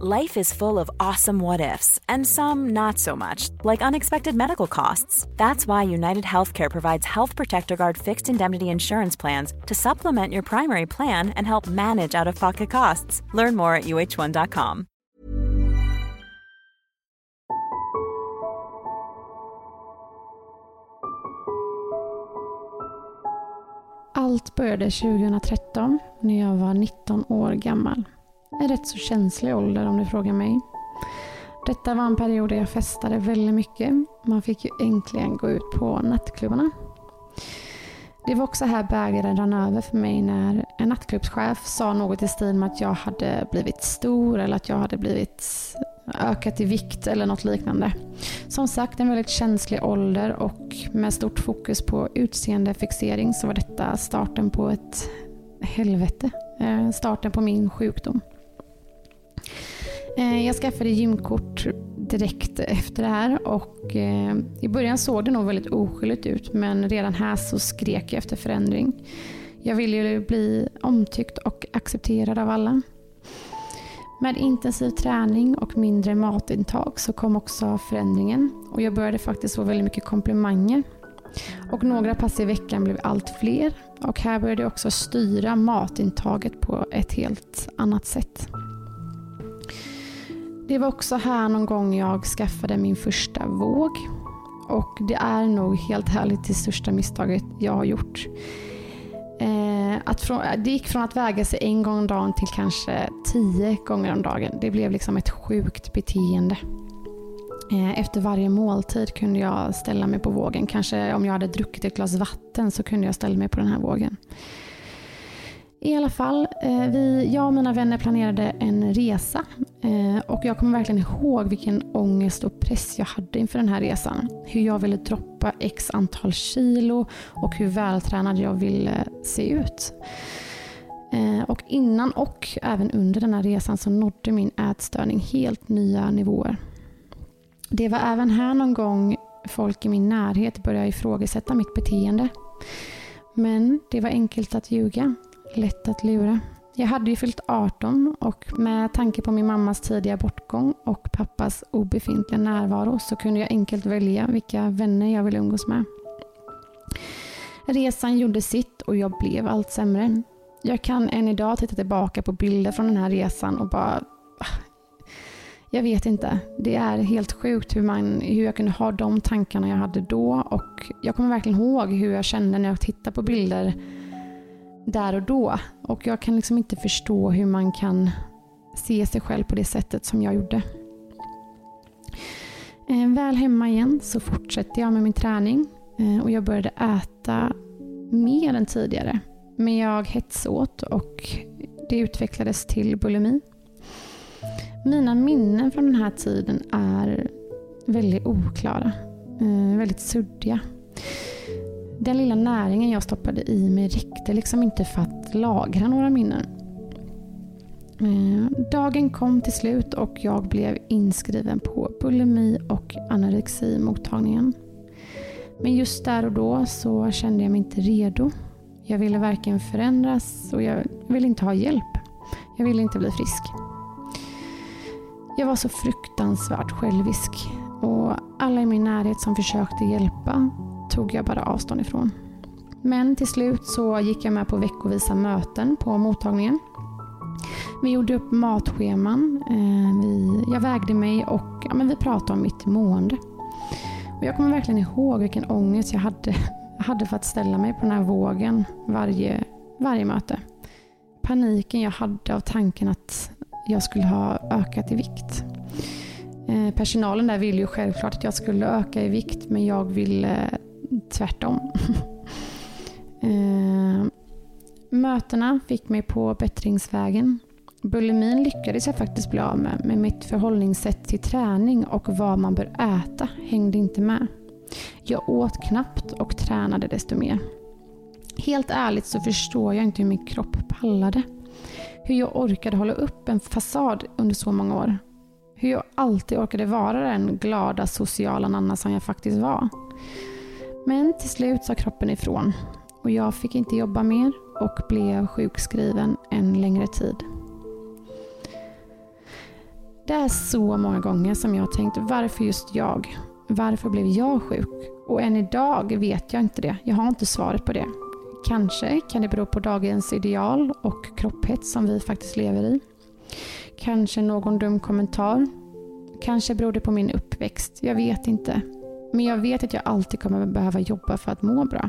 Life is full of awesome what ifs, and some not so much, like unexpected medical costs. That's why United Healthcare provides Health Protector Guard fixed indemnity insurance plans to supplement your primary plan and help manage out of pocket costs. Learn more at uh1.com. Allt började 2013 när jag var 19 år gammal. En rätt så känslig ålder om du frågar mig. Detta var en period där jag festade väldigt mycket. Man fick ju äntligen gå ut på nattklubbarna. Det var också här bägaren rann över för mig när en nattklubbschef sa något i stil med att jag hade blivit stor eller att jag hade blivit ökat i vikt eller något liknande. Som sagt en väldigt känslig ålder och med stort fokus på utseendefixering så var detta starten på ett helvete. Eh, starten på min sjukdom. Eh, jag skaffade gymkort direkt efter det här och eh, i början såg det nog väldigt oskyldigt ut men redan här så skrek jag efter förändring. Jag ville ju bli omtyckt och accepterad av alla. Med intensiv träning och mindre matintag så kom också förändringen och jag började faktiskt få väldigt mycket komplimanger. Och några pass i veckan blev allt fler och här började jag också styra matintaget på ett helt annat sätt. Det var också här någon gång jag skaffade min första våg. Och det är nog helt härligt det största misstaget jag har gjort. Eh, att från, det gick från att väga sig en gång om dagen till kanske tio gånger om dagen. Det blev liksom ett sjukt beteende. Eh, efter varje måltid kunde jag ställa mig på vågen. Kanske om jag hade druckit ett glas vatten så kunde jag ställa mig på den här vågen. I alla fall, eh, vi, jag och mina vänner planerade en resa eh, och jag kommer verkligen ihåg vilken ångest och press jag hade inför den här resan. Hur jag ville droppa x antal kilo och hur vältränad jag ville se ut. Eh, och innan och även under den här resan så nådde min ätstörning helt nya nivåer. Det var även här någon gång folk i min närhet började ifrågasätta mitt beteende. Men det var enkelt att ljuga lätt att lura. Jag hade ju fyllt 18 och med tanke på min mammas tidiga bortgång och pappas obefintliga närvaro så kunde jag enkelt välja vilka vänner jag ville umgås med. Resan gjorde sitt och jag blev allt sämre. Jag kan än idag titta tillbaka på bilder från den här resan och bara... Ah, jag vet inte. Det är helt sjukt hur, man, hur jag kunde ha de tankarna jag hade då och jag kommer verkligen ihåg hur jag kände när jag tittade på bilder där och då. Och jag kan liksom inte förstå hur man kan se sig själv på det sättet som jag gjorde. Eh, väl hemma igen så fortsätter jag med min träning eh, och jag började äta mer än tidigare. Men jag hetsåt och det utvecklades till bulimi. Mina minnen från den här tiden är väldigt oklara, eh, väldigt suddiga. Den lilla näringen jag stoppade i mig räckte liksom inte för att lagra några minnen. Eh, dagen kom till slut och jag blev inskriven på bulimi och anorexi-mottagningen. Men just där och då så kände jag mig inte redo. Jag ville varken förändras och jag ville inte ha hjälp. Jag ville inte bli frisk. Jag var så fruktansvärt självisk och alla i min närhet som försökte hjälpa tog jag bara avstånd ifrån. Men till slut så gick jag med på veckovisa möten på mottagningen. Vi gjorde upp matscheman, eh, vi, jag vägde mig och ja, men vi pratade om mitt mående. Och jag kommer verkligen ihåg vilken ångest jag hade, hade för att ställa mig på den här vågen varje, varje möte. Paniken jag hade av tanken att jag skulle ha ökat i vikt. Eh, personalen där ville ju självklart att jag skulle öka i vikt men jag ville tvärtom. eh, mötena fick mig på bättringsvägen Bulimin lyckades jag faktiskt bli av med, men mitt förhållningssätt till träning och vad man bör äta hängde inte med. Jag åt knappt och tränade desto mer. Helt ärligt så förstår jag inte hur min kropp pallade. Hur jag orkade hålla upp en fasad under så många år. Hur jag alltid orkade vara den glada sociala Nanna som jag faktiskt var. Men till slut sa kroppen ifrån och jag fick inte jobba mer och blev sjukskriven en längre tid. Det är så många gånger som jag har tänkt varför just jag? Varför blev jag sjuk? Och än idag vet jag inte det. Jag har inte svaret på det. Kanske kan det bero på dagens ideal och kropphets som vi faktiskt lever i. Kanske någon dum kommentar. Kanske beror det på min uppväxt. Jag vet inte. Men jag vet att jag alltid kommer behöva jobba för att må bra.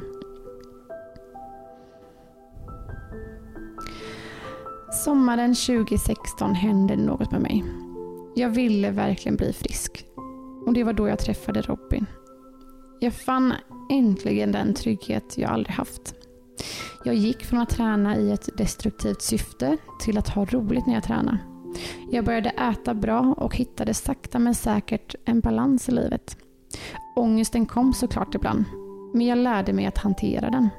Sommaren 2016 hände något med mig. Jag ville verkligen bli frisk. Och det var då jag träffade Robin. Jag fann äntligen den trygghet jag aldrig haft. Jag gick från att träna i ett destruktivt syfte till att ha roligt när jag tränade. Jag började äta bra och hittade sakta men säkert en balans i livet. Ångesten kom såklart ibland, men jag lärde mig att hantera den.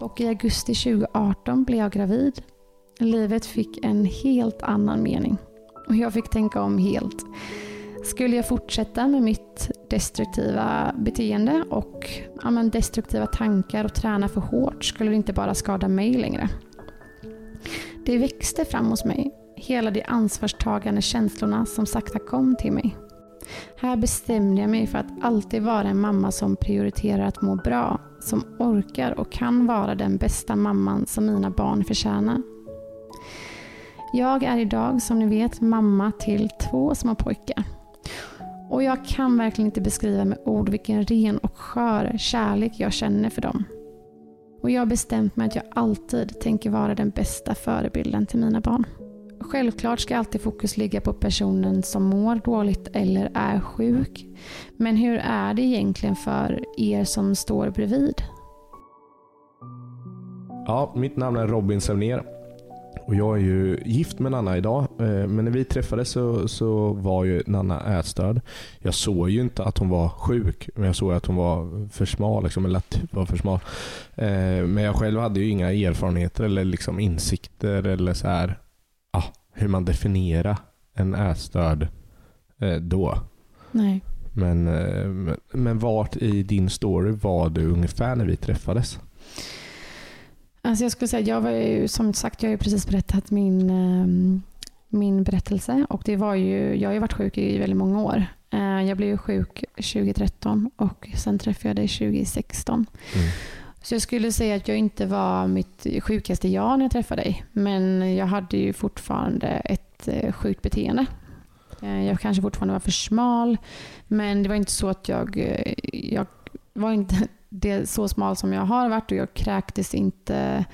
Och i augusti 2018 blev jag gravid. Livet fick en helt annan mening. Och jag fick tänka om helt. Skulle jag fortsätta med mitt destruktiva beteende och ja, men destruktiva tankar och träna för hårt skulle det inte bara skada mig längre. Det växte fram hos mig, hela de ansvarstagande känslorna som sakta kom till mig. Här bestämde jag mig för att alltid vara en mamma som prioriterar att må bra, som orkar och kan vara den bästa mamman som mina barn förtjänar. Jag är idag, som ni vet, mamma till två små pojkar. Och jag kan verkligen inte beskriva med ord vilken ren och skör kärlek jag känner för dem. Och jag har bestämt mig att jag alltid tänker vara den bästa förebilden till mina barn. Självklart ska alltid fokus ligga på personen som mår dåligt eller är sjuk. Men hur är det egentligen för er som står bredvid? Ja, mitt namn är Robin Sevner och jag är ju gift med Nanna idag, eh, men när vi träffades så, så var ju Nanna ätstörd. Jag såg ju inte att hon var sjuk, men jag såg att hon var för smal, liksom, eller att typ var för smal. Eh, men jag själv hade ju inga erfarenheter eller liksom insikter eller så här, ah, hur man definierar en ätstörd eh, då. Nej. Men, men, men vart i din story var du ungefär när vi träffades? Alltså jag skulle säga, jag var ju, som sagt, jag har ju precis berättat min, ehm, min berättelse och det var ju, jag har ju varit sjuk i väldigt många år. Eh, jag blev sjuk 2013 och sen träffade jag dig 2016. Mm. Så jag skulle säga att jag inte var mitt sjukaste jag när jag träffade dig. Men jag hade ju fortfarande ett eh, sjukt beteende. Eh, jag kanske fortfarande var för smal. Men det var inte så att jag, eh, jag var inte det så smal som jag har varit och jag kräktes inte.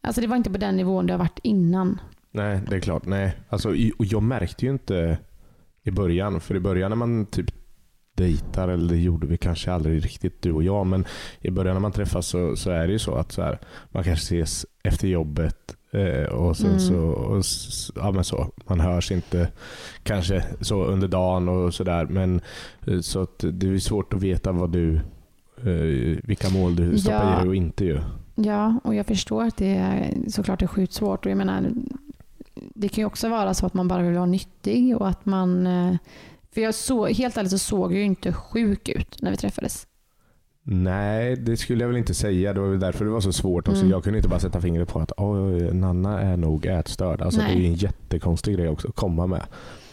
Alltså det var inte på den nivån det har varit innan. Nej, det är klart. Nej. Alltså, och jag märkte ju inte i början. För i början när man typ dejtar, eller det gjorde vi kanske aldrig riktigt du och jag, men i början när man träffas så, så är det ju så att så här, man kanske ses efter jobbet eh, och sen mm. så, och, ja men så, man hörs inte kanske så under dagen och sådär. Men eh, så att det är svårt att veta vad du Eh, vilka mål du stoppar ja. i dig och inte ju. Ja, och jag förstår att det är såklart är sjukt svårt. Och jag menar, det kan ju också vara så att man bara vill vara nyttig och att man... För jag så, helt ärligt så såg jag ju inte sjuk ut när vi träffades. Nej, det skulle jag väl inte säga. Det var väl därför det var så svårt. Också. Mm. Jag kunde inte bara sätta fingret på att Nanna är nog ätstörd. Alltså, det är ju en jättekonstig grej också att komma med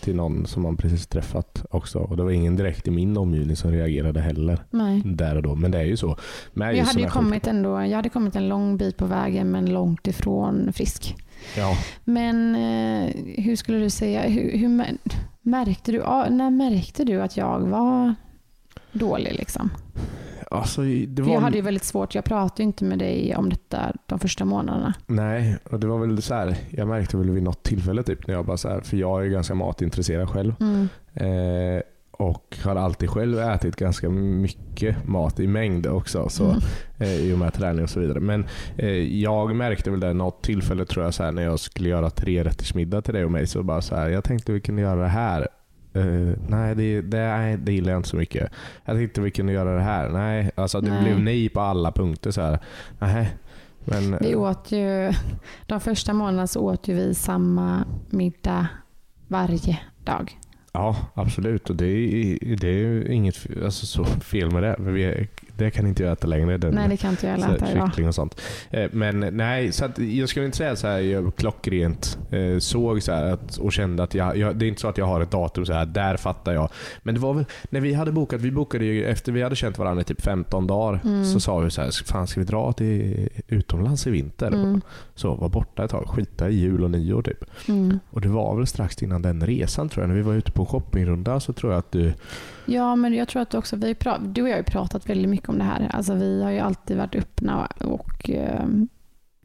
till någon som man precis träffat också. Och det var ingen direkt i min omgivning som reagerade heller. Nej. Där och då. Men det är ju så. Men jag, hade ju kommit ändå, jag hade kommit en lång bit på vägen men långt ifrån frisk. Ja. Men eh, hur skulle du säga, hur, hur, märkte du, när märkte du att jag var dålig? Liksom? Alltså, det var... Jag hade ju väldigt svårt, jag pratade inte med dig om detta de första månaderna. Nej, och det var väl så här, jag märkte väl vid något tillfälle typ när jag bara så här, för jag är ganska matintresserad själv. Mm. Eh, och har alltid själv ätit ganska mycket mat i mängd också. Så, Mm. eh, I och med träning och så vidare. Men eh, jag märkte väl det något tillfälle tror jag så här, när jag skulle göra tre rätters middag till dig och mig. Så bara så här, jag tänkte vi kunde göra det här. Eh, nej, det, det, nej, det gillar jag inte så mycket. Jag tänkte vi kunde göra det här. Nej, alltså det Nej. blev nej på alla punkter. Så här. Nej, men, Vi åt ju, de första månaderna så åt ju vi samma middag varje dag. Ja, absolut. Och det är, det är inget alltså, så fel med det. Vi är, det kan inte jag äta längre. Den, Nej, det kan inte jag här, äta idag. kyckling och sånt. Eh, Men nej, så jag skulle inte säga så här, jag klockrent eh, såg så att, och kände att jag, jag, det är inte så att jag har ett datum så här, där fattar jag. Men det var väl när vi hade bokat, vi bokade ju efter vi hade känt varandra i typ 15 dagar, Mm. så sa vi så här, fan ska vi dra till utomlands i vinter? Mm, Så var borta ett tag, skita i jul och nyår typ. mm. Och det var väl strax innan den resan tror jag, när vi var ute på shoppingrunda så tror jag att du Ja, men jag tror att också vi du och jag har ju pratat väldigt mycket om det här. Alltså, vi har ju alltid varit öppna och eh,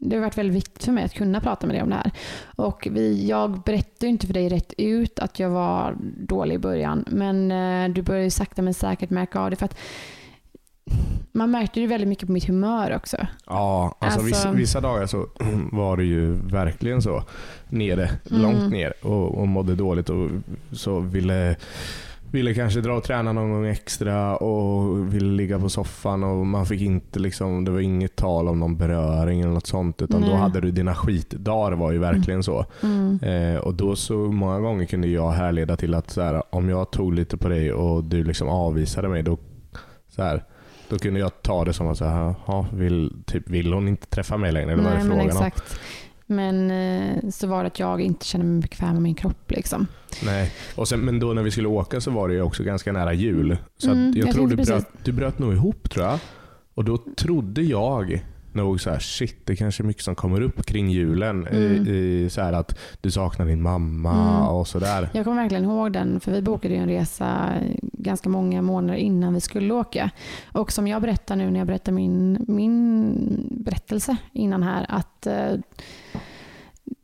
det har varit väldigt viktigt för mig att kunna prata med dig om det här. Och vi, jag berättade ju inte för dig rätt ut att jag var dålig i början, men eh, du började ju sakta men säkert märka av det. För att man märkte ju väldigt mycket på mitt humör också. Ja, alltså, Alltså- Vissa, vissa dagar så var det ju verkligen så. Nere, Mm. långt ner och, och mådde dåligt och så ville, ville kanske dra och träna någon gång extra och ville ligga på soffan och man fick inte liksom, det var inget tal om någon beröring eller något sånt utan då Nej. hade du dina skitdagar var ju verkligen så. Mm. Eh, och då så många gånger kunde jag härleda till att så här, om jag tog lite på dig och du liksom avvisade mig då, så här, då kunde jag ta det som att så här, "Ja, vill, typ, vill hon inte träffa mig längre? Eller vad är Nej, det men frågan om? Men eh, så var det att jag inte kände mig bekväm med min kropp. Liksom. Nej. Och sen, men då när vi skulle åka så var det ju också ganska nära jul. Så Mm, jag, jag tror du bröt, du bröt nog ihop tror jag. Och då trodde jag nog så här, shit det kanske är mycket som kommer upp kring julen. Mm. I, i, så att du saknar din mamma Mm. och sådär. Jag kommer verkligen ihåg den, för vi bokade ju en resa ganska många månader innan vi skulle åka. Och som jag berättar nu när jag berättar min, min berättelse innan här, att eh,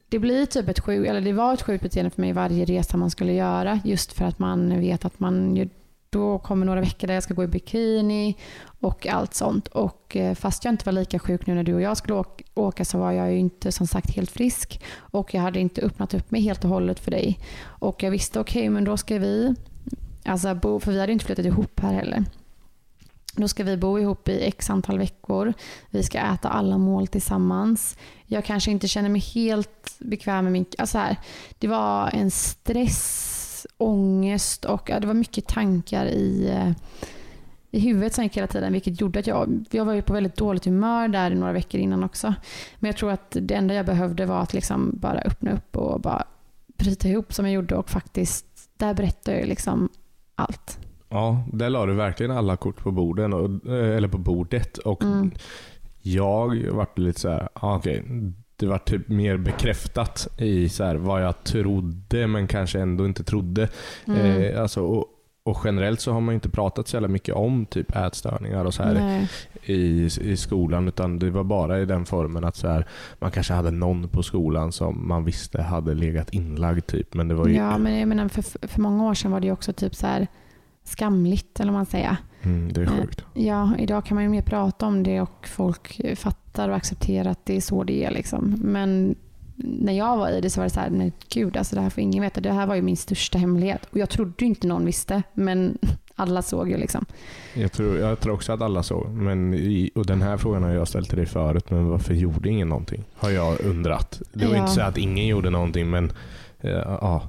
det blir typ ett sjukt, eller det var ett sjukt beteende för mig varje resa man skulle göra, just för att man vet att man då kommer några veckor där jag ska gå i bikini och allt sånt. Och eh, fast jag inte var lika sjuk nu när du och jag skulle åka, så var jag ju inte som sagt helt frisk och jag hade inte öppnat upp mig helt och hållet för dig. Och jag visste okej, men då ska vi, alltså bo, för vi hade inte flyttat ihop här heller. Då ska vi bo ihop i x antal veckor. Vi ska äta alla mål tillsammans. Jag kanske inte känner mig helt bekväm med min... Alltså här, det var en stress, ångest och ja, det var mycket tankar i, eh, i huvudet gick hela tiden. Vilket gjorde att jag, jag var ju på väldigt dåligt humör där några veckor innan också. Men jag tror att det enda jag behövde var att liksom bara öppna upp och bara bryta ihop som jag gjorde och faktiskt, där berättade jag liksom allt. Ja, där la du verkligen alla kort på borden, och, eh, eller på bordet. Och Mm. jag vart lite så här, ah, okej. Det var typ mer bekräftat i så här, vad jag trodde men kanske ändå inte trodde. Mm. Eh, alltså, och, och generellt så har man inte pratat så jävla mycket om typ ätstörningar och så här i, i skolan utan det var bara i den formen att så här, man kanske hade någon på skolan som man visste hade legat inlagd typ. Men det var ju, Ja, men jag menar för, för många år sedan var det också typ så här skamligt, eller vad man säger. mm, det är sjukt. Ja, idag kan man ju mer prata om det och folk fattar och accepterar att det är så det är. Liksom. Men när jag var i det så var det så här, nej gud, alltså det här får ingen veta. Det här var ju min största hemlighet. Och jag trodde inte någon visste, men alla såg ju liksom. Jag tror, jag tror också att alla såg. Men i, och den här frågan har jag ställt till dig förut, men varför gjorde ingen någonting? Har jag undrat. Det var Ja. inte så att ingen gjorde någonting, men eh, ja, eh,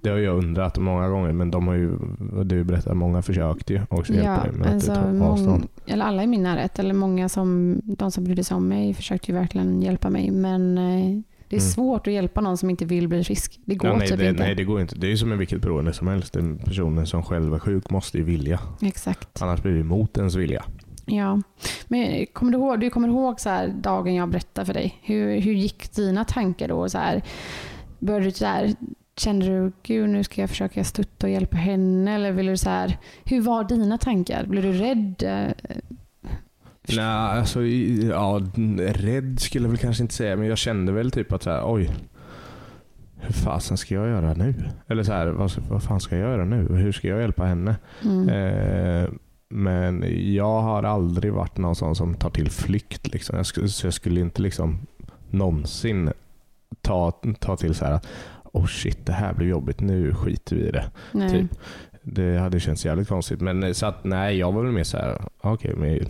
det har jag undrat många gånger. Men de har ju, du berättar, många försökte ju också hjälpa Ja, dig med alltså, att ta avstånd. eller alla i min närhet, eller många som, de som brydde sig om mig försökte ju verkligen hjälpa mig. Men eh, det är Mm. svårt att hjälpa någon som inte vill bli frisk. Det går Ja, nej, typ det, inte. nej, det går inte. Det är ju som med vilket beroende som helst. Den personen som själv är sjuk måste ju vilja. Exakt. Annars blir det emot ens vilja. Ja, men kommer du ihåg, du kommer ihåg så här, dagen jag berättade för dig? Hur, hur gick dina tankar då? Så här, började du så här, kände du gud nu ska jag försöka stötta och hjälpa henne? Eller vill du så här, hur var dina tankar? Blev du rädd? Nej, alltså ja, rädd skulle jag väl kanske inte säga, men jag kände väl typ att så här, oj. hur fasen ska jag göra nu? Eller så här, vad, vad fan ska jag göra nu? Hur ska jag hjälpa henne? Mm. Eh, men jag har aldrig varit någon sån som tar till flykt. Liksom. Jag, skulle, så jag skulle inte liksom någonsin ta, ta till så här att oh shit, det här blir jobbigt, nu skiter vi i det. Nej. typ. Det hade känts jävligt konstigt. Men eh, så att, nej, jag var väl mer så här, okej, men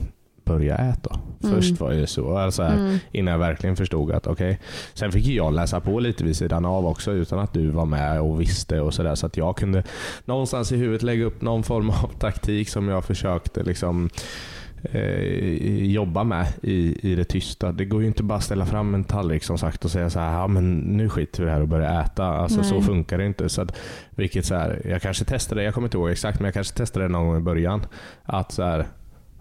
börja äta. Mm. Först var det så. Alltså här, Mm. Innan jag verkligen förstod att okej. Sen fick jag läsa på lite vid sidan av också utan att du var med och visste och sådär. Så att jag kunde någonstans i huvudet lägga upp någon form av taktik som jag försökte liksom eh, jobba med i, i det tysta. Det går ju inte bara att ställa fram en tallrik som sagt och säga så här, ja men nu skiter vi här och börjar äta. Alltså så funkar det inte. Så att, vilket så här, jag kanske testade, jag kommer inte ihåg exakt, men jag kanske testade det någon gång i början. Att så här,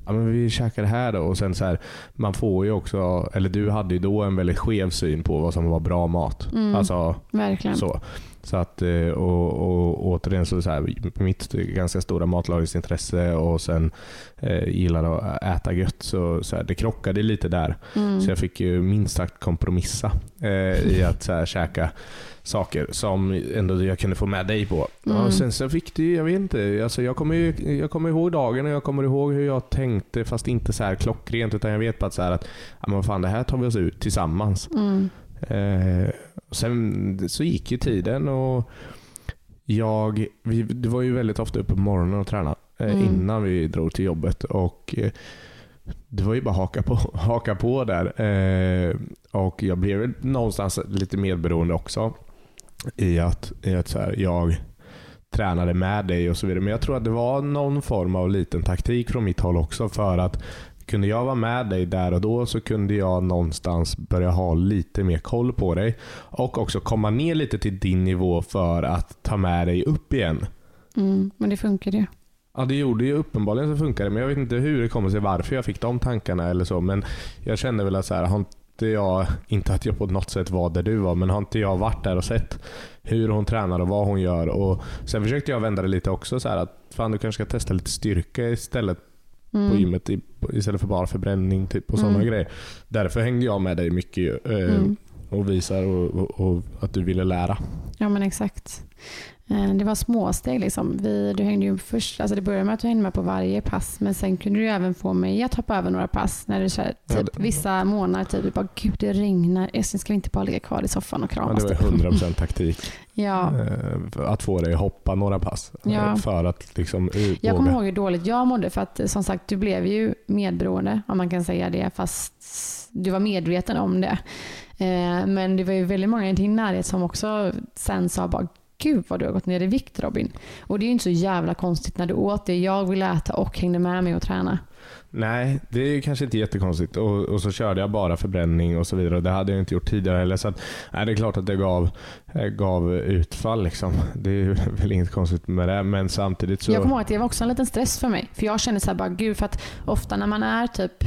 ja men vi käkar det här då. Och sen så här, man får ju också, eller du hade ju då en väldigt skev syn på vad som var bra mat. Mm. Alltså Verkligen. så. Så att, eh, och, och återigen så, så här, mitt ganska stora matlagningsintresse och sen eh, gillar att äta gött. Så, så här, det krockade lite där. Mm. Så jag fick ju minst sagt kompromissa eh, i att så här, käka saker som ändå jag kunde få med dig på. Mm. Och sen så fick det, jag vet inte, alltså jag, kommer ju, jag kommer ihåg dagen och jag kommer ihåg hur jag tänkte fast inte så här klockrent utan jag vet bara att, så här att ja, men fan, det här tar vi oss ut tillsammans. Mm. Eh, sen så gick ju tiden och jag, vi, det var ju väldigt ofta uppe på morgonen och träna eh, Mm. innan vi drog till jobbet. Och eh, Det var ju bara haka på, haka på där. Eh, och Jag blev väl någonstans lite medberoende också i att, i att så här, jag tränade med dig och så vidare. Men jag tror att det var någon form av liten taktik från mitt håll också för att kunde jag vara med dig där och då så kunde jag någonstans börja ha lite mer koll på dig och också komma ner lite till din nivå för att ta med dig upp igen. Mm. Men det funkade ju. Ja, det gjorde ju uppenbarligen så funkar det, men jag vet inte hur det kommer sig, varför jag fick de tankarna eller så. Men jag kände väl att så här, har inte jag, inte att jag på något sätt var där du var, men har inte jag varit där och sett hur hon tränar och vad hon gör. Och Sen försökte jag vända det lite också, så här, att fan du kanske ska testa lite styrka istället Mm. på gymmet istället för bara förbränning typ, och sådana Mm. grejer. Därför hängde jag med dig mycket eh, Mm. och visar och, och, och att du ville lära. Ja men exakt. Eh, Det var småsteg. Liksom. Vi, du hängde ju först, alltså det började med att du hängde med på varje pass men sen kunde du även få mig att hoppa över några pass. När det så här, Ja, typ, det- vissa månader, typ, du bara gud det regnar, Essen ska vi inte bara ligga kvar i soffan och Ja, kramas? det var typ. 100% taktik. ja. eh, att få dig att hoppa några pass. eh, Ja. För att liksom u- Jag kommer våga. ihåg hur dåligt jag mådde för att som sagt du blev ju medberoende om man kan säga det fast du var medveten om det. Eh, Men det var ju väldigt många i din närhet som också sen sa bara Gud vad du har gått ner i vikt Robin. Och det är ju inte så jävla konstigt när du åt det jag ville äta och hängde med mig och träna. Nej, det är kanske inte jättekonstigt. Och, och så körde jag bara förbränning och så vidare. Och det hade jag inte gjort tidigare heller. Så att, nej, det är klart att det gav, eh, gav utfall. Liksom. Det är väl inget konstigt med det. Men samtidigt så... Jag kommer ihåg att det var också en liten stress för mig. För jag kände så här bara gud för att ofta när man är typ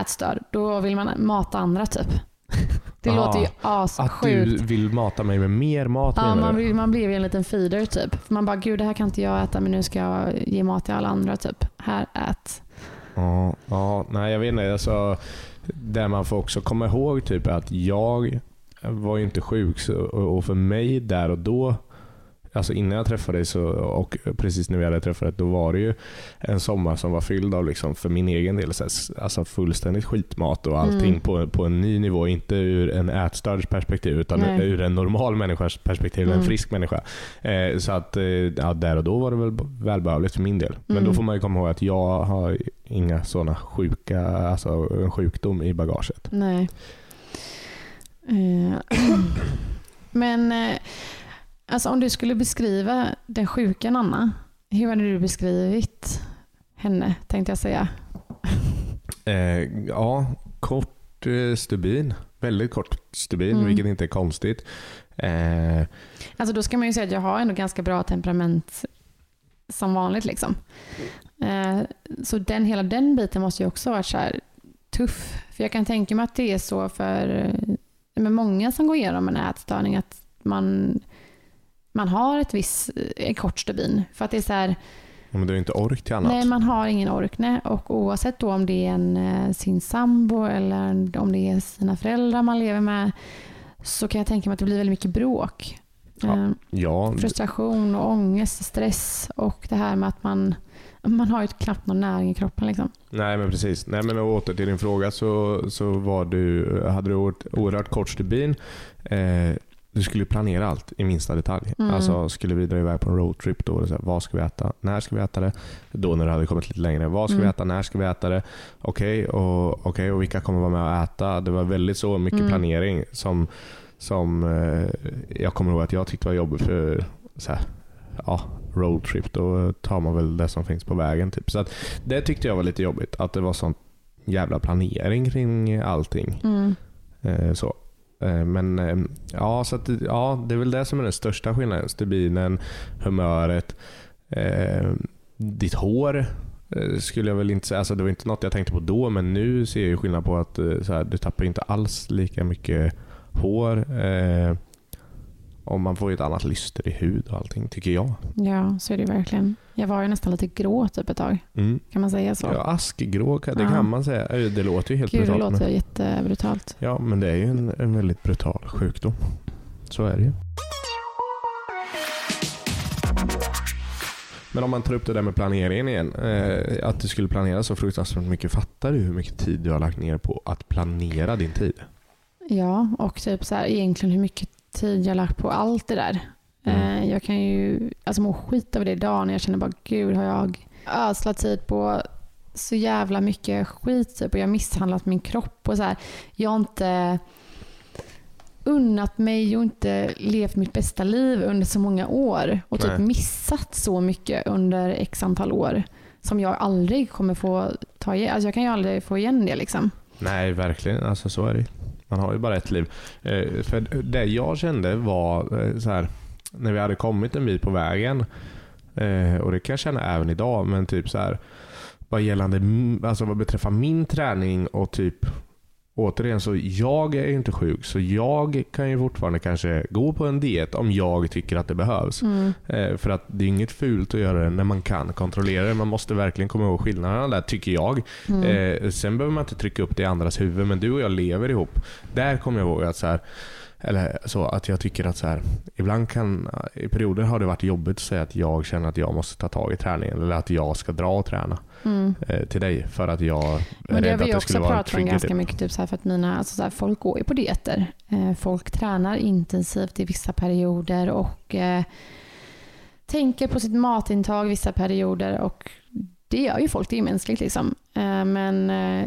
ätstörd då vill man mata andra typ. Det Aha. låter ju att assjukt. du vill mata mig med mer mat Ja, man, du? blir, man blir ju en liten feeder typ. Man bara, gud det här kan inte jag äta men nu ska jag ge mat till alla andra typ. Här, ät. Ja, ja, nej jag vet inte. Alltså, det man får också komma ihåg typ är att jag var ju inte sjuk så, och för mig där och då, alltså innan jag träffade dig så, och precis när vi hade träffat då var det ju en sommar som var fylld av, liksom, för min egen del, så här, alltså fullständigt skitmat och allting Mm. på, på en ny nivå. Inte ur en ätstörds perspektiv utan Nej. ur en normal människas perspektiv, en Mm. frisk människa. Eh, så att eh, ja, där och då var det väl välbehövligt för min del. Men Mm. då får man ju komma ihåg att jag har inga sådana sjuka, alltså en sjukdom i bagaget. Nej. Eh, men eh, alltså om du skulle beskriva den sjuka Nanna, hur hade du beskrivit henne tänkte jag säga? Eh, ja, kort eh, stubin. Väldigt kort stubin, Mm. vilket inte är konstigt. Eh, Alltså då ska man ju säga att jag har ändå ganska bra temperament som vanligt. Liksom. Eh, så den, hela den biten måste ju också vara så här tuff. För jag kan tänka mig att det är så för eh, med många som går igenom en ätstörning att man, man har ett visst, en kort stubin. För att det är så här, men du har inte ork till annat. nej man har ingen ork. Nej. Och oavsett då om det är en, eh, sin sambo eller om det är sina föräldrar man lever med så kan jag tänka mig att det blir väldigt mycket bråk. Ja. Eh, Ja, frustration och ångest, stress och det här med att man, man har ju knappt någon näring i kroppen. Liksom. nej men precis. Nej men åter till din fråga så, så var du, hade du oerhört kort stubin. Eh, du skulle planera allt i minsta detalj. Mm. Alltså skulle vi dra iväg på en roadtrip då, så här, vad ska vi äta? När ska vi äta det? Då när du hade kommit lite längre, vad ska vi Mm. äta? När ska vi äta det? Okej, och, okej, och vilka kommer vara med och äta? Det var väldigt så mycket Mm. planering som, som eh, jag kommer ihåg att jag tyckte var jobbigt för så här, ja, roadtrip. Då tar man väl det som finns på vägen. Typ. Så att, det tyckte jag var lite jobbigt. Att det var sån jävla planering kring allting. Mm. Eh, så. Eh, men eh, ja, så att, det- ja, det är väl det som är den största skillnaden. Stubinen, humöret, eh, ditt hår. Eh, skulle jag väl inte säga. Alltså det var inte något jag tänkte på då, men nu ser jag ju skillnad på att så här, du tappar inte alls lika mycket hår. Eh, och man får ju ett annat lyster i hud och allting, tycker jag. Ja, så är det verkligen. Jag var ju nästan lite grå typ ett tag. Mm. Kan man säga så? Ja, askgrå, det Ja. kan man säga. Det låter ju helt Gud, det brutalt. låter men- jättebrutalt. Ja, men det är ju en, en väldigt brutal sjukdom. Så är det ju. Men om man tar upp det där med planeringen igen. Eh, att du skulle planera så fruktansvärt mycket. Fattar du hur mycket tid du har lagt ner på att planera din tid? Ja, och typ så här, egentligen hur mycket tid jag lagt på allt det där. Mm. Eh, jag kan ju alltså må skit över det idag när jag känner bara gud har jag ödslat tid på så jävla mycket skit typ, och jag har misshandlat min kropp och så här. Jag har inte unnat mig och inte levt mitt bästa liv under så många år och typ Nej. missat så mycket under x antal år som jag aldrig kommer få ta igen. Alltså jag kan ju aldrig få igen det liksom. Nej, verkligen. Alltså så är det man har ju bara ett liv. Eh, för det jag kände var eh, så här, när vi hade kommit en bit på vägen, eh, och det kan jag känna även idag, men typ så här, vad gällande, alltså vad beträffar min träning och typ Återigen, så jag är ju inte sjuk, så jag kan ju fortfarande kanske gå på en diet om jag tycker att det behövs. Mm. Eh, för att det är inget fult att göra det när man kan kontrollera det. Man måste verkligen komma ihåg skillnaderna där, tycker jag. Mm. Eh, sen behöver man inte trycka upp det i andras huvud, men du och jag lever ihop. Där kommer jag ihåg att så här, eller så att jag tycker att så här, ibland kan, i perioder har det varit jobbigt att säga att jag känner att jag måste ta tag i träningen eller att jag ska dra och träna Mm. eh, till dig för att jag är Men det har rädd att vi det också skulle vara en pratat om ganska mycket. Typ så här för att mina, alltså så här, folk går ju på dieter. Eh, folk tränar intensivt i vissa perioder och eh, tänker på sitt matintag vissa perioder. Och det gör ju folk, det är ju mänskligt liksom. Eh, men eh,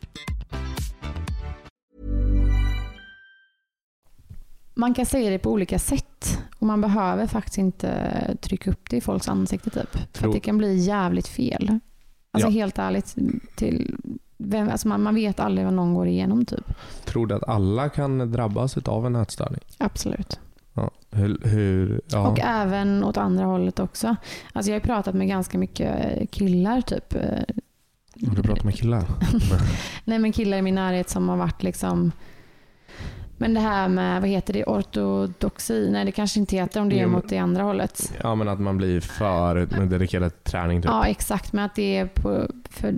man kan säga det på olika sätt. Och man behöver faktiskt inte trycka upp det i folks ansikte typ. För det kan bli jävligt fel. Alltså Ja. helt ärligt. Till vem, alltså man, man vet aldrig vad någon går igenom typ. Tror du att alla kan drabbas av en ätstörning? Absolut. Ja. Hur, hur, ja. Och även åt andra hållet också. Alltså jag har pratat med ganska mycket killar typ. Har du pratat med killar? Nej men killar i min närhet som har varit liksom men det här med, vad heter det, ortodoxi? Nej det kanske inte heter om det är mot det andra hållet. Ja, men att man blir för med dedikerad träning. Typ. Ja exakt, men att det är på, för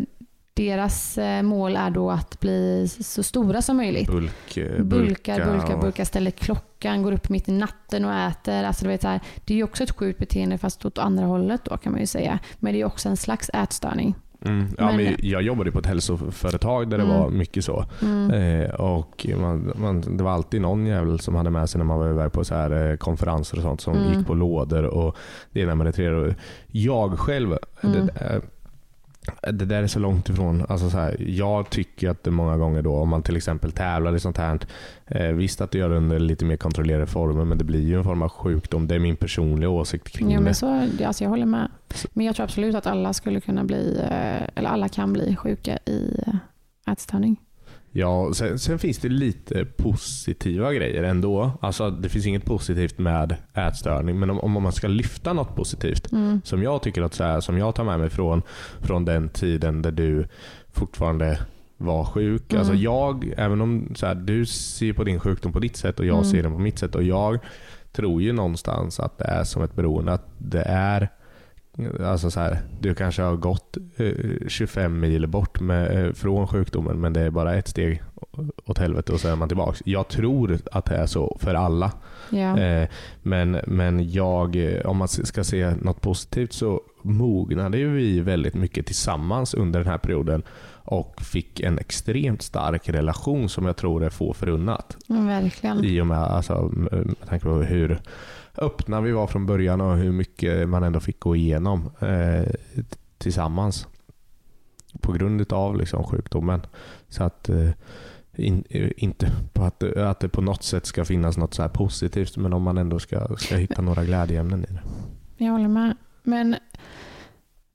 deras eh, mål är då att bli så stora som möjligt. Bulk, eh, Bulkar, bulkar, och- bulkar, ställer klockan, går upp mitt i natten och äter. Alltså, du vet, så här, det är ju också ett sjukt beteende fast åt andra hållet då kan man ju säga. Men det är också en slags ätstörning. Mm. Ja, Men- men jag jobbade på ett hälsoföretag där det Mm. var mycket så. Mm. Eh, och man, man, det var alltid någon jävel som hade med sig när man var iväg på så här, eh, konferenser och sånt som Mm. gick på lådor och det ena med det tredje. Jag själv, det, eh, det där är så långt ifrån. Alltså så här, jag tycker att det många gånger då, om man till exempel tävlar i sånt här, eh, visst att du gör det under lite mer kontrollerade former, men det blir ju en form av sjukdom. Det är min personliga åsikt kring Ja, det. men så, alltså jag håller med. Men jag tror absolut att alla skulle kunna bli, eh, eller alla kan bli sjuka i eh, ätstörning. Ja, sen, sen finns det lite positiva grejer ändå. Alltså, det finns inget positivt med ätstörning, men om, om man ska lyfta något positivt, Mm. som jag tycker att så här, som jag tar med mig från, från den tiden där du fortfarande var sjuk. Mm. Alltså jag, även om så här, du ser på din sjukdom på ditt sätt och jag Mm. ser den på mitt sätt och jag tror ju någonstans att det är som ett beroende. Att det är Alltså så här, du kanske har gått eh, 25 mil bort med, eh, från sjukdomen men det är bara ett steg åt helvete och så är man tillbaka. Jag tror att det är så för alla. Ja. Eh, men, men jag, eh, om man ska se något positivt så mognade ju vi väldigt mycket tillsammans under den här perioden och fick en extremt stark relation som jag tror är få förunnat. Men verkligen. I och med, alltså, med tanke på hur öppna vi var från början och hur mycket man ändå fick gå igenom eh, tillsammans. På grund av liksom, sjukdomen. Så att eh, in, eh, inte på att, det- att det på något sätt ska finnas något så här positivt men om man ändå ska, ska hitta några glädjeämnen i det. Jag håller med. Men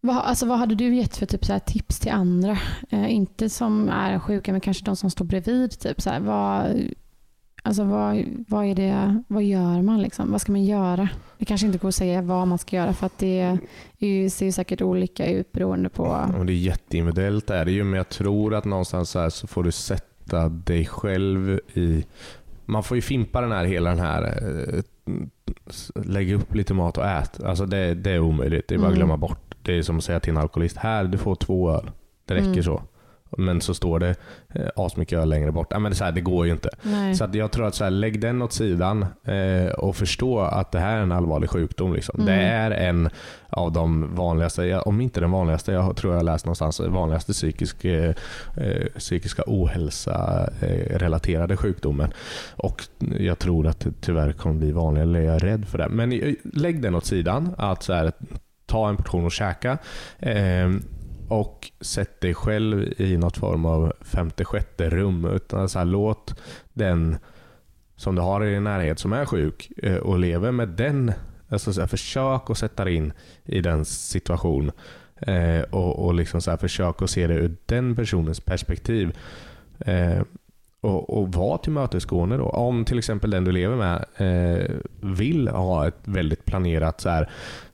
vad, alltså, vad hade du gett för typ, så här, tips till andra? Eh, inte som är sjuka, men kanske de som står bredvid. Typ, så här, vad, alltså, vad, vad, är det, vad gör man? Liksom? Vad ska man göra? Det kanske inte går att säga vad man ska göra för att det ju, ser ju säkert olika ut beroende på... Och det är jätteindividuellt är det ju, men jag tror att någonstans så, så får du sätta dig själv i... Man får ju fimpa den här, hela den här... eh, Lägga upp lite mat och ät. Alltså det, det är omöjligt. Det är bara att Mm. glömma bort. Det är som att säga till en alkoholist, här du får två öl. Det räcker Mm. så. Men så står det eh, asmycket öl längre bort. Ja, men det, så här, det går ju inte. Nej. Så att jag tror att så här, lägg den åt sidan eh, och förstå att det här är en allvarlig sjukdom. Liksom. Mm. Det är en av de vanligaste, om inte den vanligaste, jag tror jag läst någonstans, vanligaste psykisk, eh, eh, psykiska ohälsa eh, relaterade sjukdomen. Och jag tror att det tyvärr kommer bli vanligare, eller jag är rädd för det. Men eh, lägg den åt sidan, att så här, ta en portion och käka. Och sätt dig själv i något form av femte, sjätte rum. Utan så här, låt den som du har i din närhet som är sjuk eh, och lever med den, alltså så här, försök att sätta dig in i den situation eh, och, och liksom så här, försök att se det ur den personens perspektiv. Eh, och, och var tillmötesgående då. Om till exempel den du lever med eh, vill ha ett väldigt planerat så här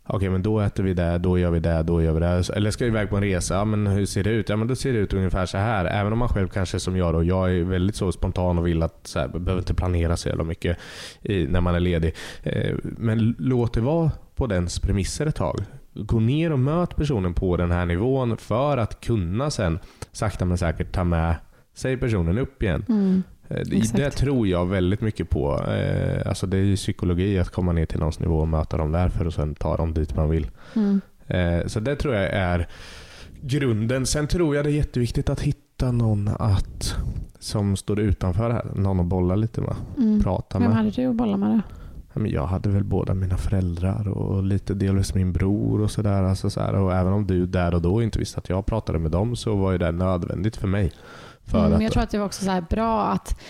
Okej, men då äter vi det, då gör vi det, då gör vi det. Eller ska iväg på en resa, ja, men hur ser det ut? Ja, men då ser det ut ungefär så här. Även om man själv kanske som jag då, jag är väldigt så spontan och vill att så här, behöver inte planera så jävla mycket i, när man är ledig. Eh, men låt det vara på dens premisser ett tag. Gå ner och möt personen på den här nivån för att kunna sen sakta men säkert ta med sig personen upp igen. Mm. Eh, Det, Exakt. det tror jag väldigt mycket på. Eh, alltså det är ju psykologi att komma ner till någons nivå och möta dem där för att sen ta dem dit man vill. Mm. Eh, så det tror jag är grunden. Sen tror jag det är jätteviktigt att hitta någon att, som står utanför här. Någon att bolla lite med. Mm. Prata Vem med. hade du att bolla med då? Jag hade väl båda mina föräldrar och lite delvis min bror och sådär. Alltså så här, och även om du där och då inte visste att jag pratade med dem så var ju det nödvändigt för mig. För Mm, att, jag tror att det var också så bra att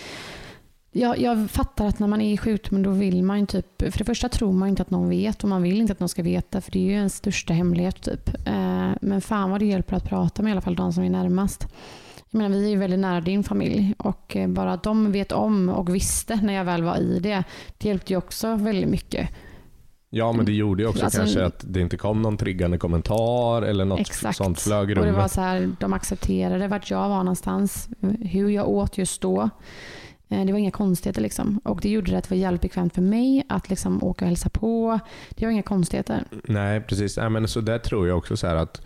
jag, jag fattar att när man är i sjukdomen då vill man ju typ, för det första tror man inte att någon vet och man vill inte att någon ska veta för det är ju ens största hemlighet typ. Eh, men fan vad det hjälper att prata med i alla fall de som är närmast. Jag menar, vi är ju väldigt nära din familj och eh, bara att de vet om och visste när jag väl var i det, det hjälpte ju också väldigt mycket. Ja, men det gjorde ju också Alltså- kanske att det inte kom någon triggande kommentar eller något Exakt. sånt flög i Och det rummet. var så här, de accepterade vart jag var någonstans, hur jag åt just då. Eh, Det var inga konstigheter liksom. Och det gjorde det att det var jävligt bekvämt för mig att liksom åka och hälsa på. Det var inga konstigheter. Nej, precis. Nej, men så där tror jag också så att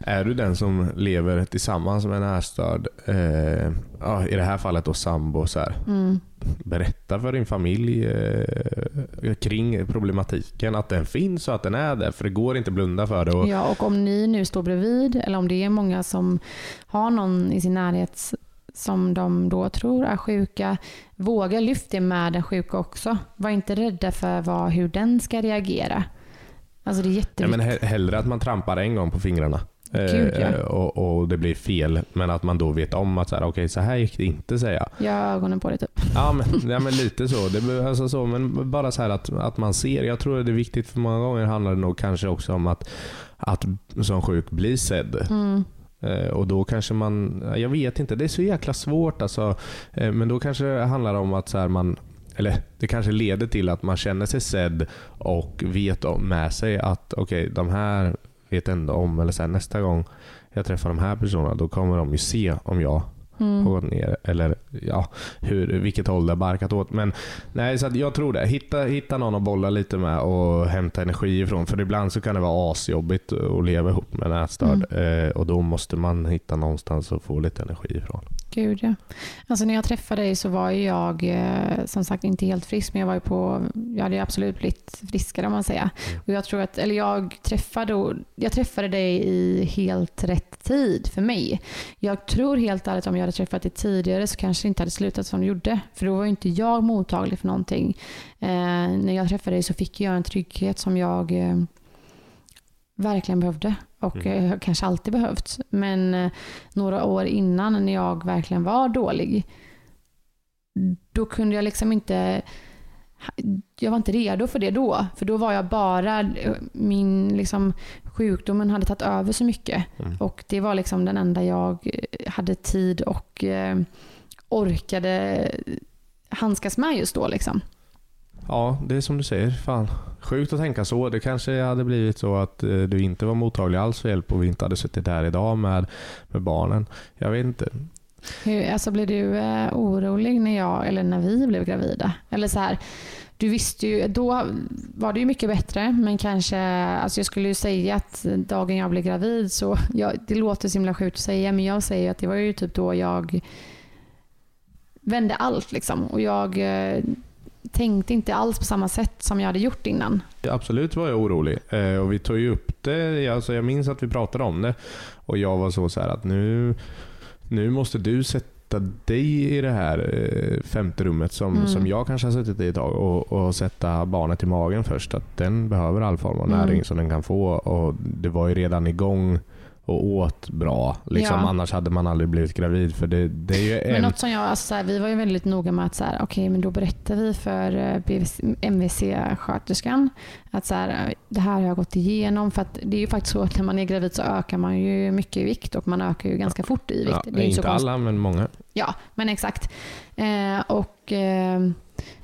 är du den som lever tillsammans med en närstörd, eh, ja, i det här fallet då sambo, så här, Mm. berätta för din familj eh, kring problematiken, att den finns och att den är där. För det går inte att blunda för det. Och, Ja, och om ni nu står bredvid eller om det är många som har någon i sin närhet som de då tror är sjuka, våga lyfta det med den sjuka också. Var inte rädda för vad, hur den ska reagera. Alltså det är ja, jätteviktigt. men he- hellre att man trampar en gång på fingrarna Gud, ja. eh, och, och det blir fel. Men att man då vet om att så här, okej, så här gick det inte säga. Jag har ögonen på dig typ. Ja men, ja, men lite så. Det, alltså så. Men bara så här att, att man ser. Jag tror det är viktigt för många gånger handlar det nog kanske också om att, att som sjuk bli sedd. Mm. Eh, och då kanske man, jag vet inte, det är så jäkla svårt alltså. Eh, men då kanske det handlar om att så här man, eller det kanske leder till att man känner sig sedd och vet med sig att okej, de här vet ändå om, eller så här, nästa gång jag träffar de här personerna, då kommer de ju se om jag Mm. har gått ner eller ja, hur, vilket håll det har barkat åt. Men nej, så jag tror det. Hitta, hitta någon att bolla lite med och hämta energi ifrån. För ibland så kan det vara asjobbigt att leva ihop med en ätstörd. Eh, och då måste man hitta någonstans att få lite energi ifrån. Gud ja. Alltså när jag träffade dig så var jag eh, som sagt inte helt frisk men jag var ju på, jag hade absolut blivit friskare om man säger. Mm. Och jag tror att, eller jag träffade, jag träffade dig i helt rätt tid för mig. Jag tror helt ärligt om jag hade träffat dig tidigare så kanske det inte hade slutat som det gjorde. För då var ju inte jag mottaglig för någonting. Eh, när jag träffade dig så fick jag en trygghet som jag eh, verkligen behövde och Mm. eh, kanske alltid behövt. Men eh, några år innan när jag verkligen var dålig, då kunde jag liksom inte jag var inte redo för det då. För då var jag bara, min liksom, sjukdomen hade tagit över så mycket. Mm. Och det var liksom den enda jag eh, hade tid och eh, orkade handskas med just då. Liksom. Ja, det är som du säger. Fan. Sjukt att tänka så. Det kanske hade blivit så att eh, du inte var mottaglig alls för hjälp och vi inte hade suttit där idag med, med barnen. Jag vet inte. Hur, alltså blev du eh, orolig när jag, eller när vi blev gravida? Eller så här, du visste ju, då var det ju mycket bättre men kanske, alltså jag skulle ju säga att dagen jag blev gravid så, jag, det låter så himla sjukt att säga men jag säger att det var ju typ då jag vände allt liksom och jag eh, tänkte inte alls på samma sätt som jag hade gjort innan. Absolut var jag orolig. Eh, och vi tog ju upp det. Alltså jag minns att vi pratade om det. Och jag var så, så här att nu, nu måste du sätta dig i det här eh, femte rummet som, Mm. som jag kanske har suttit i ett tag och, och sätta barnet i magen först. Att den behöver all form av Mm. näring som den kan få. Och Det var ju redan igång och åt bra. Liksom, Ja. Annars hade man aldrig blivit gravid. För det, det är ju Men en... något som jag, alltså så här, vi var ju väldigt noga med att så här, okej, men då berättar vi för eh, MVC-sköterskan att så här, eh, det här har jag gått igenom. För att det är ju faktiskt så att när man är gravid så ökar man ju mycket i vikt och man ökar ju ganska fort i vikt. Ja, det är inte alla, men många. Ja, men exakt. Eh, och, eh,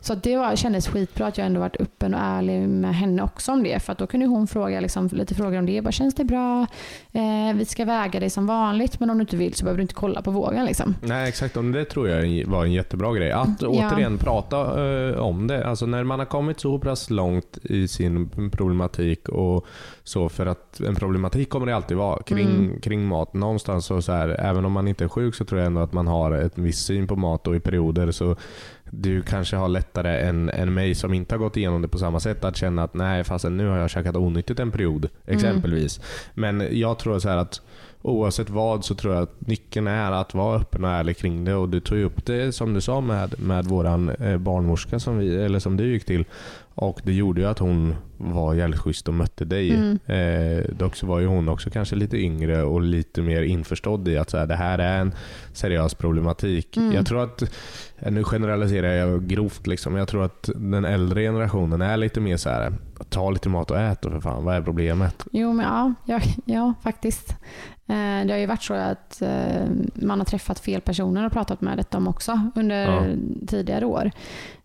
så det var, kändes skitbra att jag ändå varit öppen och ärlig med henne också om det. För då kunde hon fråga liksom, lite frågor om det. Bara, Känns det bra? Eh, vi ska väga dig som vanligt men om du inte vill så behöver du inte kolla på vågen. Liksom. Nej exakt, och det tror jag var en jättebra grej. Att Ja. återigen prata eh, om det. Alltså när man har kommit så pass långt i sin problematik och så för att en problematik kommer det alltid vara kring, Mm. kring mat. Någonstans så, så här, även om man inte är sjuk så tror jag ändå att man har ett viss syn på mat och i perioder så du kanske har lättare än, än mig som inte har gått igenom det på samma sätt att känna att nej fastän nu har jag käkat onyttigt en period exempelvis. Men jag tror så här att oavsett vad så tror jag att nyckeln är att vara öppen och ärlig kring det. Och du tog ju upp det som du sa med, med våran eh, barnmorska som, vi, eller som du gick till. Och det gjorde ju att hon var jävligt schysst och mötte dig. Mm. Eh, dock så var ju hon också kanske lite yngre och lite mer införstådd i att så här, det här är en seriös problematik. Mm. Jag tror att, eh, nu generaliserar jag grovt, liksom. jag tror att den äldre generationen är lite mer så här, ta lite mat och ät då för fan, vad är problemet? Jo, men ja, ja, ja faktiskt. Eh, det har ju varit så att eh, man har träffat fel personer och pratat med detta om också under Ja. tidigare år.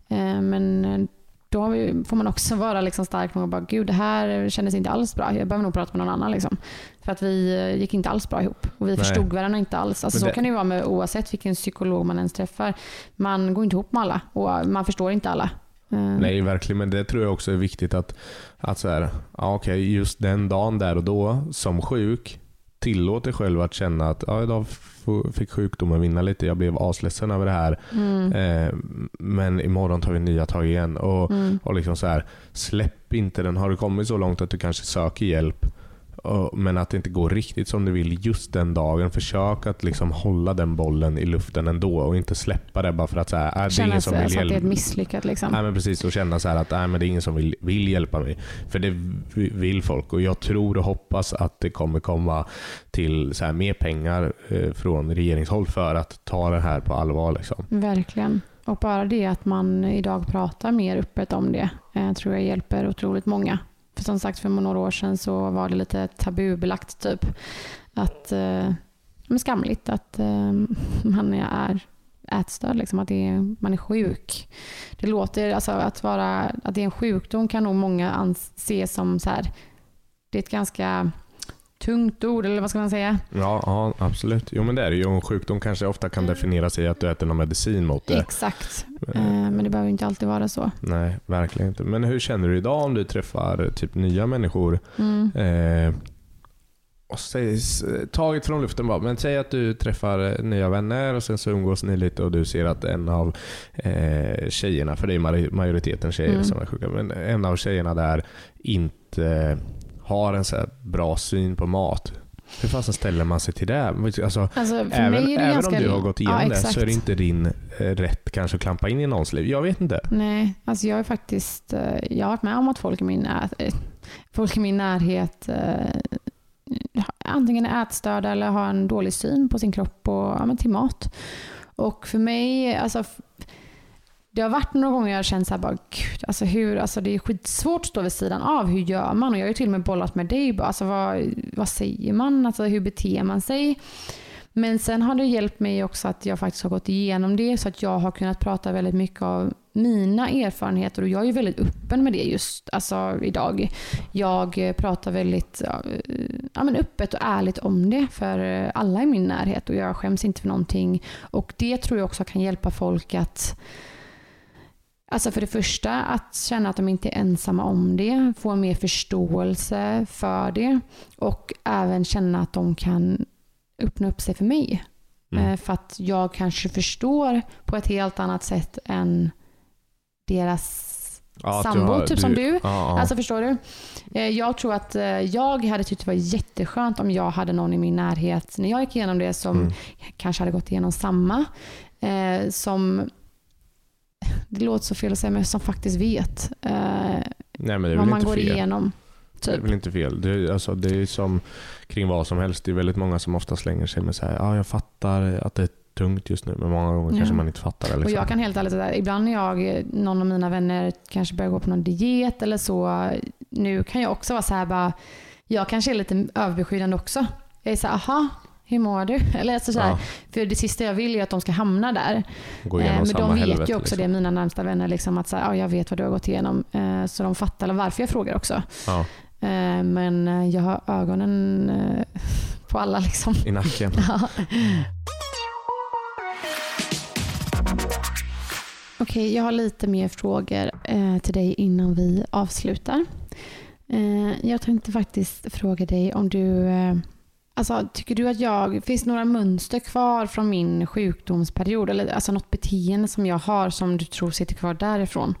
Eh, men då vi- får man också vara liksom stark och bara, gud det här kändes inte alls bra. Jag behöver nog prata med någon annan. Liksom. För att vi eh, gick inte alls bra ihop. Och vi Nej. förstod varandra inte alls. Alltså, Men så det- kan det ju vara med oavsett vilken psykolog man ens träffar. Man går inte ihop med alla och man förstår inte alla. Eh, Nej, verkligen. Men det tror jag också är viktigt att, att så här, ja, okej, just den dagen där och då som sjuk, tillåt dig själv att känna att ja, idag fick sjukdomen vinna lite. Jag blev asledsen över det här. Mm, Eh, men imorgon tar vi nya tag igen. Och, mm, och liksom så här, släpp inte den. Har du kommit så långt att du kanske söker hjälp, Men att det inte går riktigt som du vill just den dagen. Försök att liksom hålla den bollen i luften ändå och inte släppa det bara för att så här, äh, det är ingen som vill alltså att det är ett hjälpa misslyckat liksom. Nej, men precis, och känna så att nej, men det är ingen som vill, vill hjälpa mig. För det vill folk och jag tror och hoppas att det kommer komma till så här mer pengar eh, från regeringshåll för att ta det här på allvar. Liksom. Verkligen. Och bara det att man idag pratar mer öppet om det eh, tror jag hjälper otroligt många. För som sagt för några år sedan så var det lite tabubelagt typ. Att, eh, skamligt att eh, man är ätstörd, liksom, att det är, man är sjuk. Det låter, alltså att vara, att det är en sjukdom kan nog många anse som så här, det är ett ganska tungt ord, eller vad ska man säga? Ja, ja, absolut. Jo, men det är det ju. En sjukdom kanske ofta kan definieras i att du äter någon medicin mot det. Exakt. Eh, men det behöver inte alltid vara så. Nej, verkligen inte. Men hur känner du idag om du träffar typ nya människor? Mm. Eh, och säg, s- taget från luften bara, men säg att du träffar eh, nya vänner och sen så umgås ni lite och du ser att en av eh, tjejerna, för det är maj- majoriteten tjejer Mm. som är sjuka, men en av tjejerna där inte har en så bra syn på mat. Hur fasen ställer man sig till det? Alltså, Alltså, för även mig är det även om du har gått igenom ja, det så är det inte din eh, rätt kanske att klampa in i någons liv. Jag vet inte. Nej, alltså jag är faktiskt... eh, Jag har varit med om att folk i min, eh, folk i min närhet antingen är ätstörda eller har en dålig syn på sin kropp och ja, till mat. Och för mig, alltså det har varit några gånger jag har känt så här bara, gud, alltså hur, alltså det är skitsvårt att stå vid sidan av. Hur gör man? Och jag har ju till och med bollat med dig. bara, Alltså vad, vad säger man? Alltså hur beter man sig? Men sen har det hjälpt mig också att jag faktiskt har gått igenom det så att jag har kunnat prata väldigt mycket av mina erfarenheter och jag är ju väldigt öppen med det just alltså, idag. Jag pratar väldigt ja, eh, men öppet och ärligt om det för alla i min närhet och jag skäms inte för någonting. Och det tror jag också kan hjälpa folk att Alltså för det första att känna att de inte är ensamma om det, få mer förståelse för det och även känna att de kan öppna upp sig för mig. Mm. Eh, För att jag kanske förstår på ett helt annat sätt än deras Ja, sambo, har- typ som du. Ja, ja. Alltså förstår du? Eh, Jag tror att eh, jag hade tyckt det var jätteskönt om jag hade någon i min närhet när jag gick igenom det som Mm. kanske hade gått igenom samma. Som, det låter så fel att säga, men som faktiskt vet eh, Nej, vad man går fel. igenom. Det är Typ. väl inte fel. Det är, alltså, det är som kring vad som helst. Det är väldigt många som ofta slänger sig med så här, ja jag fattar att det är tungt just nu, men många gånger Ja. kanske man inte fattar det. Och Liksom. jag kan helt ärligt säga, ibland när jag, någon av mina vänner kanske börjar gå på någon diet eller så, nu kan jag också vara så här bara, jag kanske är lite överbeskyddande också. Jag är så här, aha, hur mår du? Eller alltså så här, ja, För det sista jag vill är att de ska hamna där. gå Eh, Men de vet helvete. ju också liksom. det, mina närmsta vänner, liksom, att så här, ja, jag vet vad du har gått igenom. Eh, Så de fattar varför jag frågar också. Ja, Eh, Men eh, jag har ögonen eh, på alla liksom. I nacken. Ja. Okej, jag har lite mer frågor eh, till dig innan vi avslutar. Eh, jag tänkte faktiskt fråga dig om du... Alltså, tycker du att jag... Finns några mönster kvar från min sjukdomsperiod? Eller alltså något beteende som jag har som du tror sitter kvar därifrån?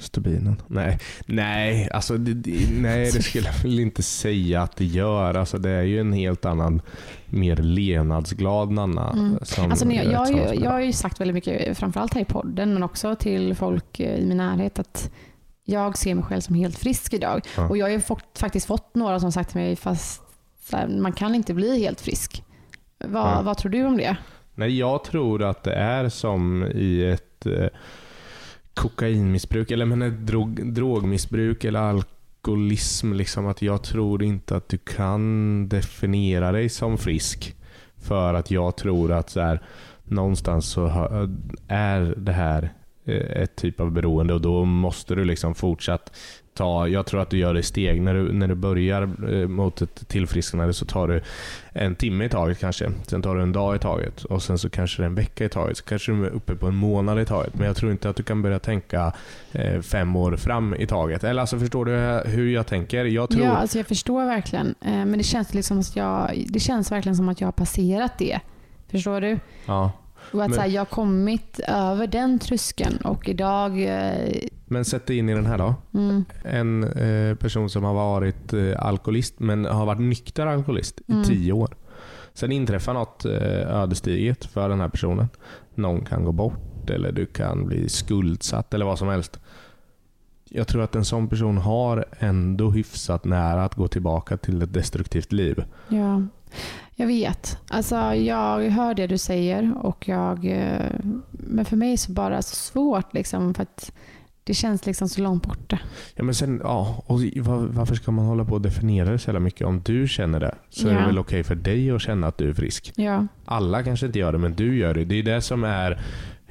Stubinen. Nej, nej, alltså det, nej, det skulle jag väl inte säga att det gör. Alltså, det är ju en helt annan, mer levnadsglad Nanna. Mm. Alltså, jag, jag, med jag har ju sagt väldigt mycket, framförallt här i podden, men också till folk eh, i min närhet, att jag ser mig själv som helt frisk idag. Ja. Och jag har ju fått, faktiskt fått några som sagt till mig, fast här, man kan inte bli helt frisk. Vad, Ja. vad tror du om det? Nej, jag tror att det är som i ett eh, kokainmissbruk, eller men ett drog, drogmissbruk eller alkoholism. Liksom, att jag tror inte att du kan definiera dig som frisk. För att jag tror att så här, någonstans så är det här eh, ett typ av beroende och då måste du liksom fortsatt ta, jag tror att du gör det i steg. När du, när du börjar eh, mot ett tillfrisknande så tar du en timme i taget kanske. Sen tar du en dag i taget och sen så kanske det är en vecka i taget. Så kanske du är uppe på en månad i taget. Men jag tror inte att du kan börja tänka eh, fem år fram i taget. Eller alltså förstår du hur jag tänker? Jag tror... Ja, alltså jag förstår verkligen. Eh, Men det känns, liksom att jag, det känns verkligen som att jag har passerat det. Förstår du? Ja. Och att Men- så här, jag har kommit över den tröskeln och idag... Eh, Men sätt dig in i den här då. mm, En eh, person som har varit eh, alkoholist men har varit nykter alkoholist Mm. i tio år. Sen inträffar något eh, ödesdigert för den här personen. Någon kan gå bort eller du kan bli skuldsatt eller vad som helst. Jag tror att en sån person har ändå hyfsat nära att gå tillbaka till ett destruktivt liv. ja, jag vet. Alltså, jag hör det du säger och jag... Eh, men för mig är det bara så svårt liksom för att det känns liksom så långt borta. Ja, men sen, ja, och var, varför ska man hålla på och definiera det så jävla mycket? Om du känner det så är Ja. det väl okej för dig att känna att du är frisk. Ja, Alla kanske inte gör det, men du gör det. Det är det som är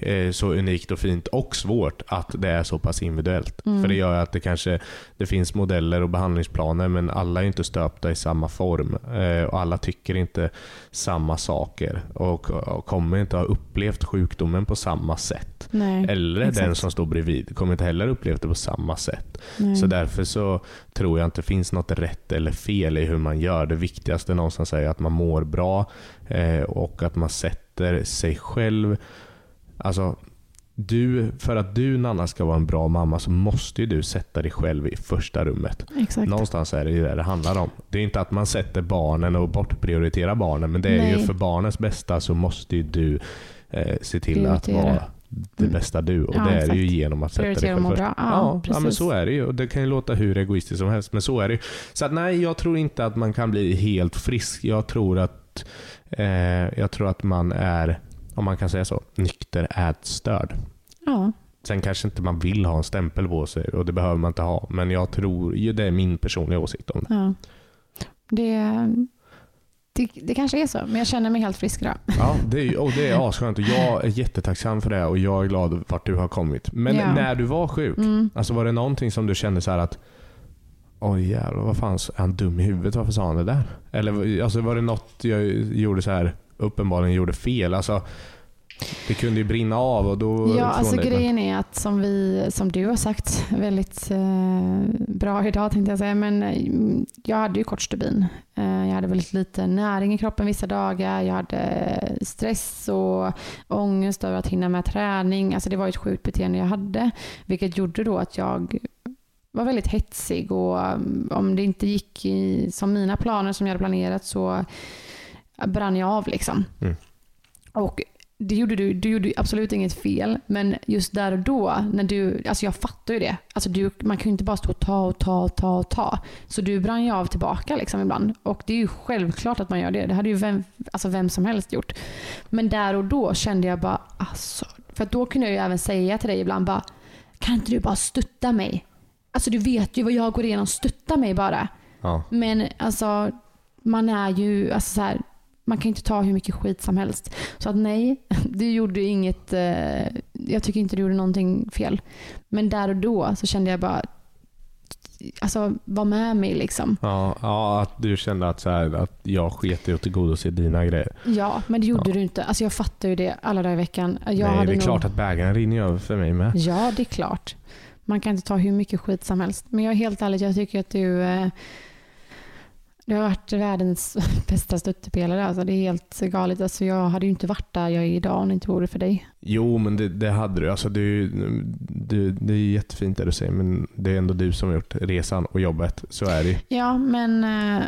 eh, så unikt och fint och svårt att det är så pass individuellt. Mm. För det gör att det kanske det finns modeller och behandlingsplaner men alla är inte stöpta i samma form. Eh, och alla tycker inte samma saker och, och kommer inte ha upplevt sjukdomen på samma sätt. nej. Eller exakt. den som står bredvid kommer inte heller upplevt det på samma sätt. nej. Så därför så tror jag inte det finns något rätt eller fel i hur man gör. Det viktigaste någonstans är att man mår bra eh, och att man sätter sig själv. Alltså, du, för att du Nanna ska vara en bra mamma så måste ju du sätta dig själv i första rummet. Exakt. Någonstans är det ju det det handlar om. Det är inte att man sätter barnen och bortprioriterar barnen men det är ju Nej. för barnens bästa så måste ju du eh, se till att vara det Mm. bästa du. Och Ja, det är det ju exakt. genom att sätta dig själv först. bra. Ja, Ja, ja, men så är det ju. Och det kan ju låta hur egoistiskt som helst, men så är det ju. Så att, nej, jag tror inte att man kan bli helt frisk. Jag tror att, eh, jag tror att man är, om man kan säga så, nykter ätstörd. Ja, Sen kanske inte man vill ha en stämpel på sig och det behöver man inte ha. Men jag tror, ju det är min personliga åsikt om det. ja. Det, det, det kanske är så, men jag känner mig helt frisk idag. Ja, det är, och det är asskönt och jag är jättetacksam för det och jag är glad vart du har kommit. Men Ja. när du var sjuk, Mm. Alltså var det någonting som du kände så här att Oj jävlar, vad fan är han dum i huvudet? Varför sa han det där? Eller alltså, var det något jag gjorde så här uppenbarligen gjorde fel? Alltså, det kunde ju brinna av och då... Ja, alltså dig, grejen är att som, vi, som du har sagt väldigt eh, bra idag tänkte jag säga, men eh, jag hade ju kort stubin. Eh, jag hade väldigt lite näring i kroppen vissa dagar. Jag hade stress och ångest över att hinna med träning. Alltså det var ett sjukt beteende jag hade, vilket gjorde då att jag var väldigt hetsig och um, om det inte gick i, som mina planer som jag hade planerat så brann jag av liksom. Mm. Och det gjorde du, du gjorde absolut inget fel, men just där och då, när du, alltså jag fattar ju det. Alltså du, man kan ju inte bara stå och ta och ta och ta och ta. Så du brann ju av tillbaka liksom ibland. Och det är ju självklart att man gör det. Det hade ju vem, alltså vem som helst gjort. Men där och då kände jag bara, alltså. För då kunde jag ju även säga till dig ibland bara, kan inte du bara stötta mig? Alltså du vet ju vad jag går igenom, stötta mig bara. Ja. Men alltså, man är ju, alltså så här, man kan inte ta hur mycket skit som helst. Så att nej, du gjorde inget, eh, jag tycker inte du gjorde någonting fel. Men där och då så kände jag bara, alltså var med mig liksom. Ja, ja, att du kände att, så här, att jag sket i att tillgodose dina grejer. Ja, men det gjorde Ja. du inte. Alltså jag fattar ju det alla dagar i veckan. Jag Nej, hade det är nog... klart att bägaren rinner över för mig med. Ja, det är klart. Man kan inte ta hur mycket skit som helst. Men jag är helt ärlig, jag tycker att du, eh, du har varit världens bästa stöttepelare. Alltså, det är helt galet. Alltså, jag hade ju inte varit där jag är idag om det inte vore för dig. Jo, men det, det hade du. Alltså, det, det, det är jättefint det du säger, men det är ändå du som har gjort resan och jobbet. Så är det. Ja, men eh,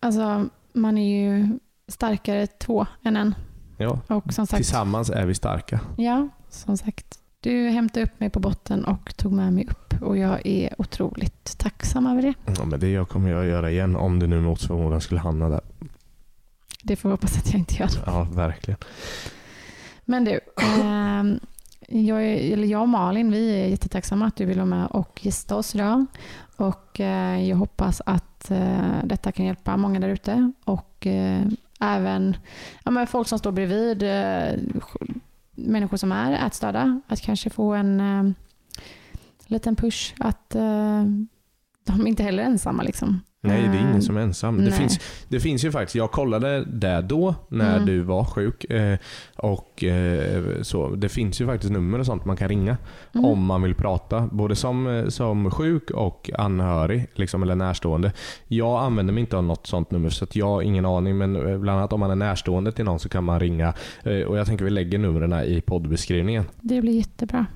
alltså, man är ju starkare två än en. Ja. Och som sagt, Tillsammans är vi starka. ja, som sagt. Du hämtade upp mig på botten och tog med mig upp och jag är otroligt tacksam över det. Ja, men det kommer jag göra igen om du nu mot förmodan skulle hamna där. Det får vi hoppas att jag inte gör. Ja, verkligen. Men du, ehm, jag, eller jag och Malin vi är jättetacksamma att du vill vara med och gästa oss idag. Och eh, jag hoppas att eh, detta kan hjälpa många där ute. Och eh, även ja, men folk som står bredvid, eh, människor som är ätstörda, att kanske få en eh, liten push att eh, de är inte heller ensamma liksom. Nej, det är ingen som är ensam. Det finns, det finns ju faktiskt, jag kollade det då när Mm. du var sjuk. Eh, och eh, så, Det finns ju faktiskt nummer och sånt man kan ringa Mm. om man vill prata. Både som, eh, som sjuk och anhörig liksom, eller närstående. Jag använder mig inte av något sånt nummer så att jag har ingen aning. Men bland annat om man är närstående till någon så kan man ringa. Och Jag tänker vi lägger numren i poddbeskrivningen. Det blir jättebra.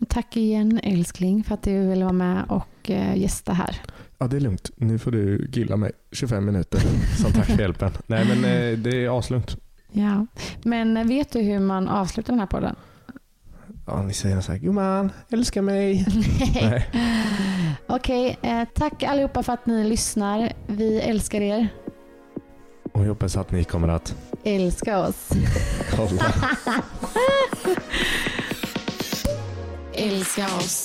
Och tack igen älskling för att du ville vara med och gästa här. Ja, det är lugnt. Nu får du gilla mig 25 minuter som tack för hjälpen. Nej, men eh, det är aslugnt. Ja. Men eh, vet du hur man avslutar den här podden? Ja, ni säger så här, gumman, älska mig. Nej. Okej, eh, tack allihopa för att ni lyssnar. Vi älskar er. Och jag hoppas att ni kommer att Älska oss. kolla. Älska oss.